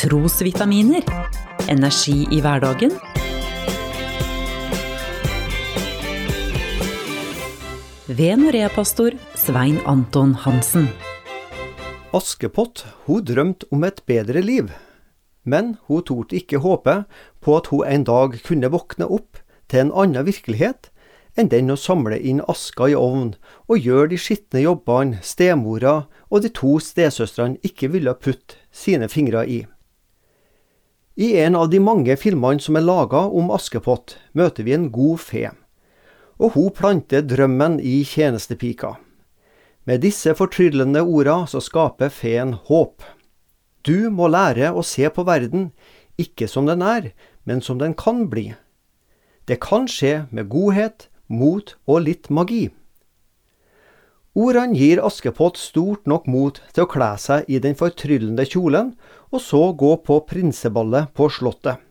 Trosvitaminer. Energi i hverdagen. Ved Norea-pastor Svein Anton Hansen. Askepott hun drømte om et bedre liv, men hun torde ikke håpe på at hun en dag kunne våkne opp til en annen virkelighet enn den å samle inn aska i ovn og gjøre de skitne jobbene stemora og de to stesøstrene ikke ville putte sine fingre i. I en av de mange filmene som er laga om Askepott, møter vi en god fe og hun planter drømmen i tjenestepika. Med disse fortryllende orda så skaper feen håp. Du må lære å se på verden, ikke som den er, men som den kan bli. Det kan skje med godhet, mot og litt magi. Ordene gir Askepott stort nok mot til å kle seg i den fortryllende kjolen, og så gå på prinseballet på Slottet.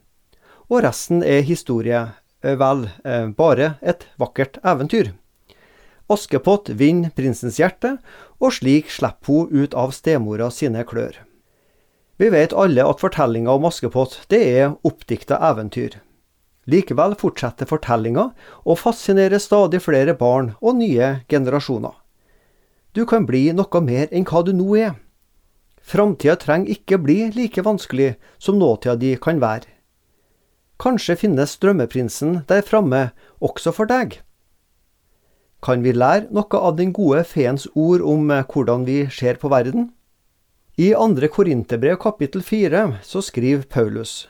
Og resten er historie, Eh, vel, eh, bare et vakkert eventyr. Askepott vinner prinsens hjerte, og slik slipper hun ut av stemora sine klør. Vi vet alle at fortellinga om Askepott det er oppdikta eventyr. Likevel fortsetter fortellinga å fascinere stadig flere barn og nye generasjoner. Du kan bli noe mer enn hva du nå er. Framtida trenger ikke bli like vanskelig som nåtida di kan være. Kanskje finnes drømmeprinsen der framme også for deg? Kan vi lære noe av den gode feens ord om eh, hvordan vi ser på verden? I andre Korinterbrev kapittel fire så skriver Paulus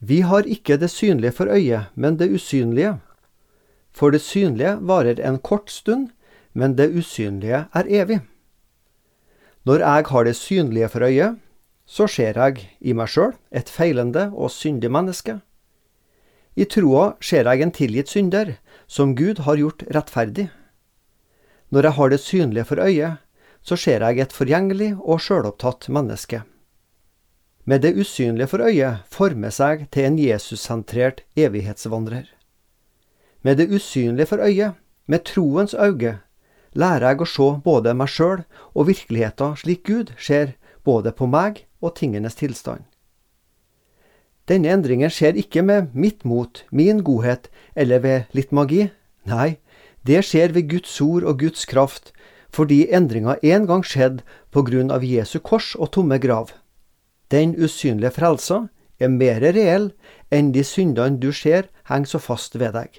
Vi har ikke det synlige for øyet, men det usynlige. For det synlige varer en kort stund, men det usynlige er evig. Når jeg har det synlige for øyet, så ser jeg i meg sjøl et feilende og syndig menneske. I troa ser jeg en tilgitt synder, som Gud har gjort rettferdig. Når jeg har det synlige for øyet, så ser jeg et forgjengelig og sjølopptatt menneske. Med det usynlige for øyet former seg til en Jesus-sentrert evighetsvandrer. Med det usynlige for øyet, med troens øye, lærer jeg å se både meg sjøl og virkeligheten slik Gud ser både på meg og tingenes tilstand. Denne endringen skjer ikke med mitt mot, min godhet eller ved litt magi. Nei, det skjer ved Guds ord og Guds kraft, fordi endringa en gang skjedde på grunn av Jesu kors og tomme grav. Den usynlige frelsa er mer reell enn de syndene du ser henger så fast ved deg.